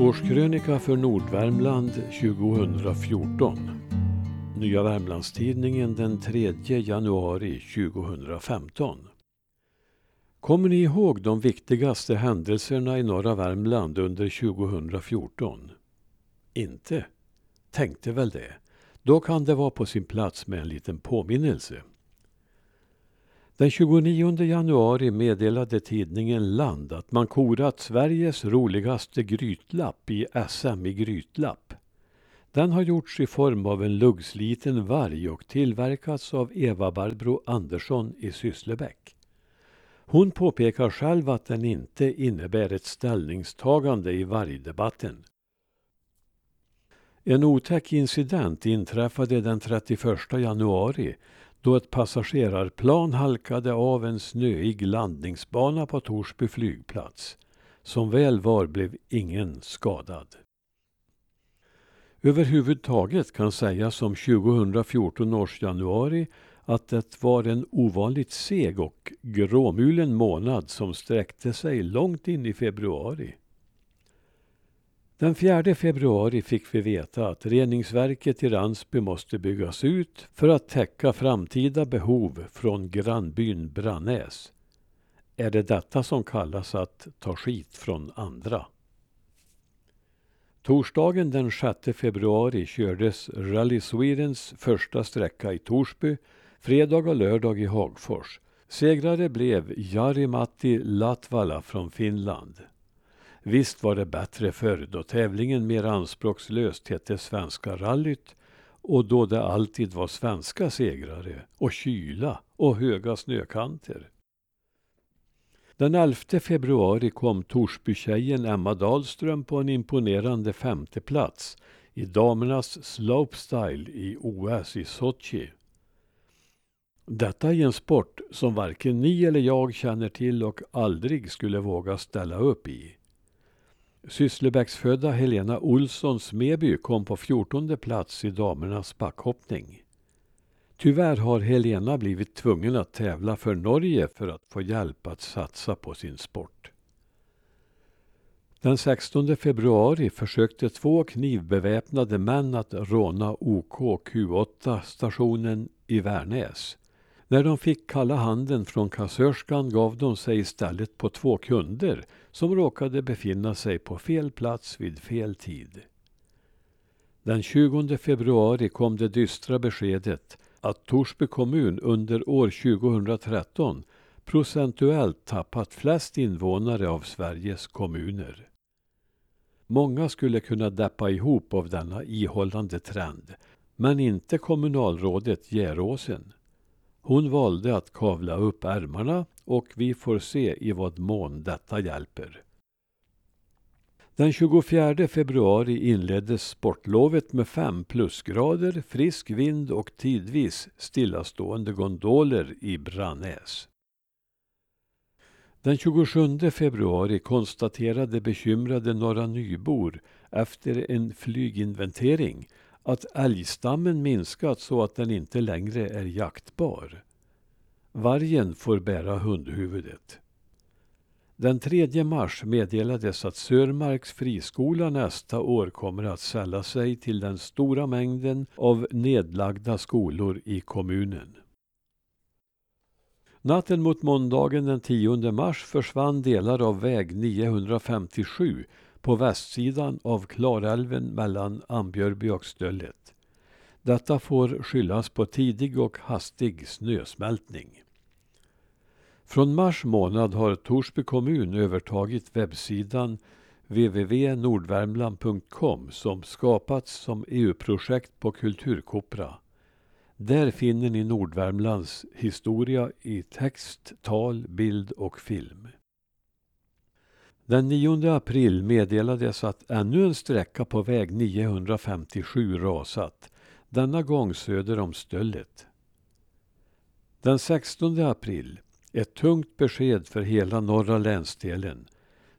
Årskrönika för Nordvärmland 2014. Nya Värmlandstidningen den 3 januari 2015. Kommer ni ihåg de viktigaste händelserna i norra Värmland under 2014? Inte? Tänkte väl det. Då kan det vara på sin plats med en liten påminnelse. Den 29 januari meddelade tidningen Land att man korat Sveriges roligaste grytlapp i SM i grytlapp. Den har gjorts i form av en luggsliten varg och tillverkats av Eva Barbro Andersson i Sysslebäck. Hon påpekar själv att den inte innebär ett ställningstagande i vargdebatten. En otäck incident inträffade den 31 januari då ett passagerarplan halkade av en snöig landningsbana på Torsby flygplats. Som väl var blev ingen skadad. Överhuvudtaget kan sägas om 2014 års januari att det var en ovanligt seg och gråmulen månad som sträckte sig långt in i februari. Den 4 februari fick vi veta att reningsverket i Ransby måste byggas ut för att täcka framtida behov från grannbyn Brannäs. Är det detta som kallas att ta skit från andra? Torsdagen den 6 februari kördes Rally Swedens första sträcka i Torsby, fredag och lördag i Hagfors. Segrare blev Jari-Matti Latvala från Finland. Visst var det bättre förr då tävlingen mer anspråkslöst hette Svenska rallyt och då det alltid var svenska segrare och kyla och höga snökanter. Den 11 februari kom Torsbytjejen Emma Dahlström på en imponerande femte plats i damernas slopestyle i OS i Sochi. Detta i en sport som varken ni eller jag känner till och aldrig skulle våga ställa upp i. Sysslebäcksfödda Helena Olsson Smeby kom på fjortonde plats i damernas backhoppning. Tyvärr har Helena blivit tvungen att tävla för Norge för att få hjälp att satsa på sin sport. Den 16 februari försökte två knivbeväpnade män att råna OK Q8-stationen i Värnäs. När de fick kalla handen från kassörskan gav de sig istället på två kunder som råkade befinna sig på fel plats vid fel tid. Den 20 februari kom det dystra beskedet att Torsby kommun under år 2013 procentuellt tappat flest invånare av Sveriges kommuner. Många skulle kunna deppa ihop av denna ihållande trend, men inte kommunalrådet Geråsen. Hon valde att kavla upp ärmarna och vi får se i vad mån detta hjälper. Den 24 februari inleddes sportlovet med fem plusgrader, frisk vind och tidvis stillastående gondoler i Brannäs. Den 27 februari konstaterade bekymrade Norra Nybor efter en flyginventering att älgstammen minskat så att den inte längre är jaktbar. Vargen får bära hundhuvudet. Den 3 mars meddelades att Sörmarks friskola nästa år kommer att sälla sig till den stora mängden av nedlagda skolor i kommunen. Natten mot måndagen den 10 mars försvann delar av väg 957 på västsidan av Klarälven mellan Ambjörby och Stöllet. Detta får skyllas på tidig och hastig snösmältning. Från mars månad har Torsby kommun övertagit webbsidan www.nordvärmland.com som skapats som EU-projekt på Kulturkopra. Där finner ni Nordvärmlands historia i text, tal, bild och film. Den 9 april meddelades att ännu en sträcka på väg 957 rasat, denna gång söder om Stöllet. Den 16 april, ett tungt besked för hela norra länsdelen.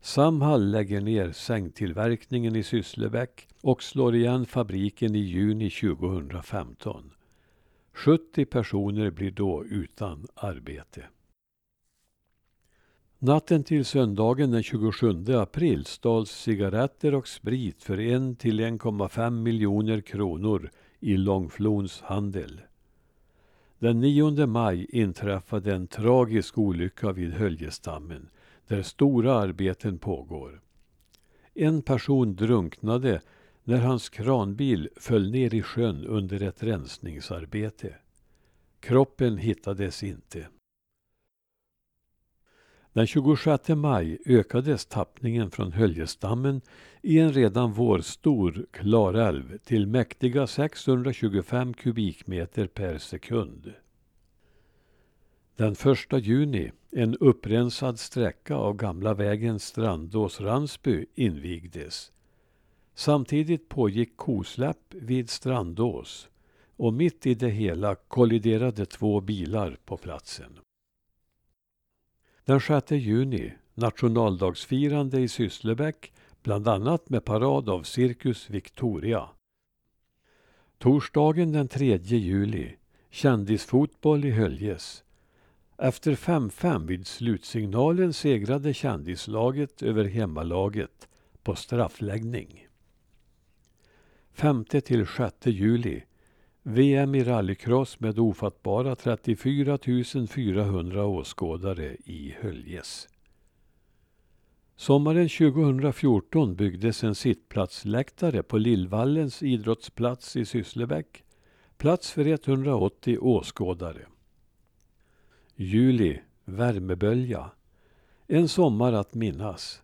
Samhall lägger ner sängtillverkningen i Sysslebäck och slår igen fabriken i juni 2015. 70 personer blir då utan arbete. Natten till söndagen den 27 april stals cigaretter och sprit för en till 1,5 miljoner kronor i Långflons handel. Den 9 maj inträffade en tragisk olycka vid Höljestammen där stora arbeten pågår. En person drunknade när hans kranbil föll ner i sjön under ett rensningsarbete. Kroppen hittades inte. Den 26 maj ökades tappningen från Höljesdammen i en redan vårstor Klarälv till mäktiga 625 kubikmeter per sekund. Den 1 juni en upprensad sträcka av gamla vägen Strandås-Ransby invigdes. Samtidigt pågick kosläpp vid Strandås och mitt i det hela kolliderade två bilar på platsen. Den 6 juni, nationaldagsfirande i Sysslebäck, bland annat med parad av Cirkus Victoria. Torsdagen den 3 juli, kändisfotboll i Höljes. Efter 5-5 vid slutsignalen segrade kändislaget över hemmalaget på straffläggning. 5 till 6 juli VM i rallycross med ofattbara 34 400 åskådare i Höljes. Sommaren 2014 byggdes en sittplatsläktare på Lillvallens idrottsplats i Sysslebäck. Plats för 180 åskådare. Juli, värmebölja. En sommar att minnas.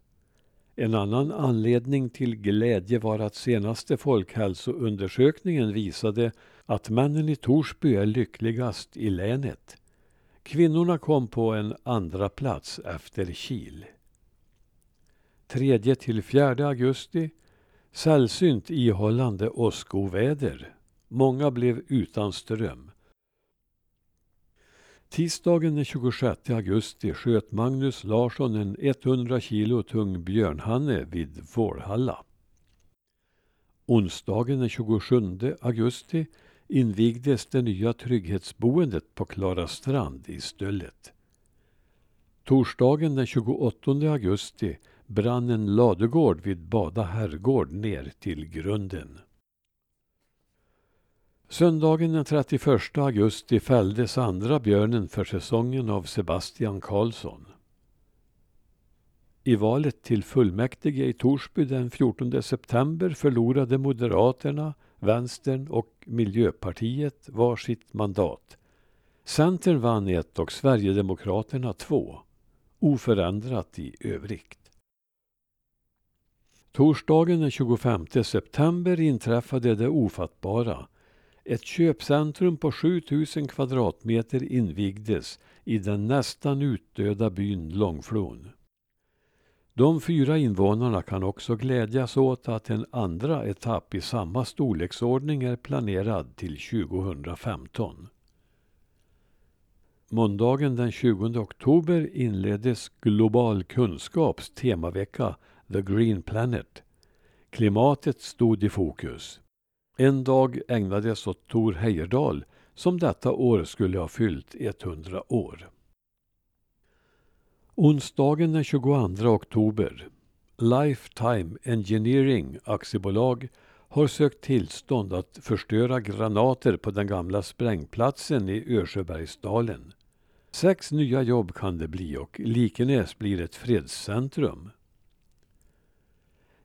En annan anledning till glädje var att senaste folkhälsoundersökningen visade att männen i Torsby är lyckligast i länet. Kvinnorna kom på en andra plats efter Kil. 3 till 4 augusti sällsynt ihållande åskoväder. Många blev utan ström. Tisdagen den 26 augusti sköt Magnus Larsson en 100 kilo tung björnhanne vid Vårhalla. Onsdagen den 27 augusti invigdes det nya trygghetsboendet på Klara strand i Stöllet. Torsdagen den 28 augusti brann en ladugård vid Bada herrgård ner till grunden. Söndagen den 31 augusti fälldes andra björnen för säsongen av Sebastian Karlsson. I valet till fullmäktige i Torsby den 14 september förlorade Moderaterna, Vänstern och Miljöpartiet var sitt mandat. Centern vann ett och Sverigedemokraterna två. Oförändrat i övrigt. Torsdagen den 25 september inträffade det ofattbara. Ett köpcentrum på 7000 kvadratmeter invigdes i den nästan utdöda byn Långflon. De fyra invånarna kan också glädjas åt att en andra etapp i samma storleksordning är planerad till 2015. Måndagen den 20 oktober inleddes Global kunskaps temavecka The Green Planet. Klimatet stod i fokus. En dag ägnades åt Tor Heyerdahl som detta år skulle ha fyllt 100 år. Onsdagen den 22 oktober. Lifetime Engineering aktiebolag har sökt tillstånd att förstöra granater på den gamla sprängplatsen i Örsjöbergsdalen. Sex nya jobb kan det bli och Likenäs blir ett fredscentrum.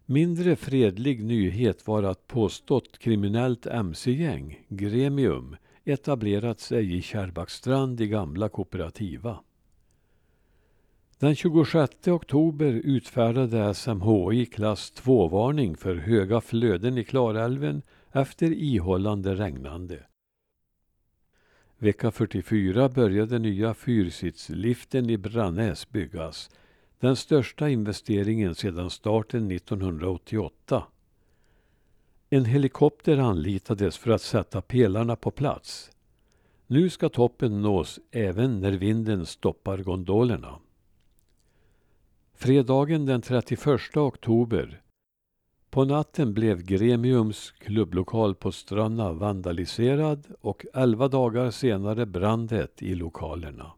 Mindre fredlig nyhet var att påstått kriminellt mc-gäng, Gremium, etablerat sig i Kärrbackstrand i gamla kooperativa. Den 26 oktober utfärdade SMHI klass 2-varning för höga flöden i Klarälven efter ihållande regnande. Vecka 44 började nya fyrsitsliften i Brannäs byggas. Den största investeringen sedan starten 1988. En helikopter anlitades för att sätta pelarna på plats. Nu ska toppen nås även när vinden stoppar gondolerna. Fredagen den 31 oktober. På natten blev Gremiums klubblokal på Stranna vandaliserad och elva dagar senare brann det i lokalerna.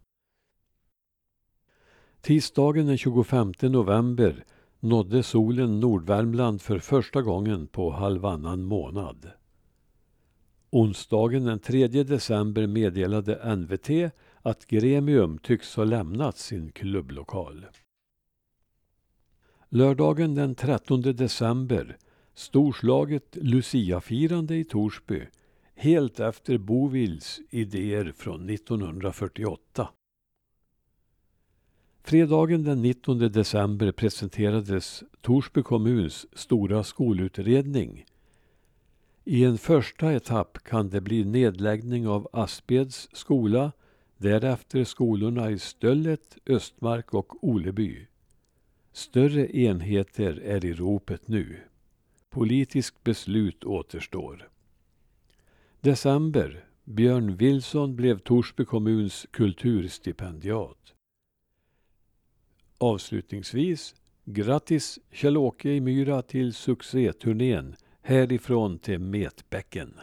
Tisdagen den 25 november nådde solen Nordvärmland för första gången på halvannan månad. Onsdagen den 3 december meddelade NVT att Gremium tycks ha lämnat sin klubblokal. Lördagen den 13 december storslaget Luciafirande i Torsby helt efter Bovils idéer från 1948. Fredagen den 19 december presenterades Torsby kommuns stora skolutredning. I en första etapp kan det bli nedläggning av Aspeds skola, därefter skolorna i Stöllet, Östmark och Oleby. Större enheter är i ropet nu. Politiskt beslut återstår. December. Björn Wilson blev Torsby kommuns kulturstipendiat. Avslutningsvis, grattis Kjell-Åke i Myra till succéturnén Härifrån till Metbäcken.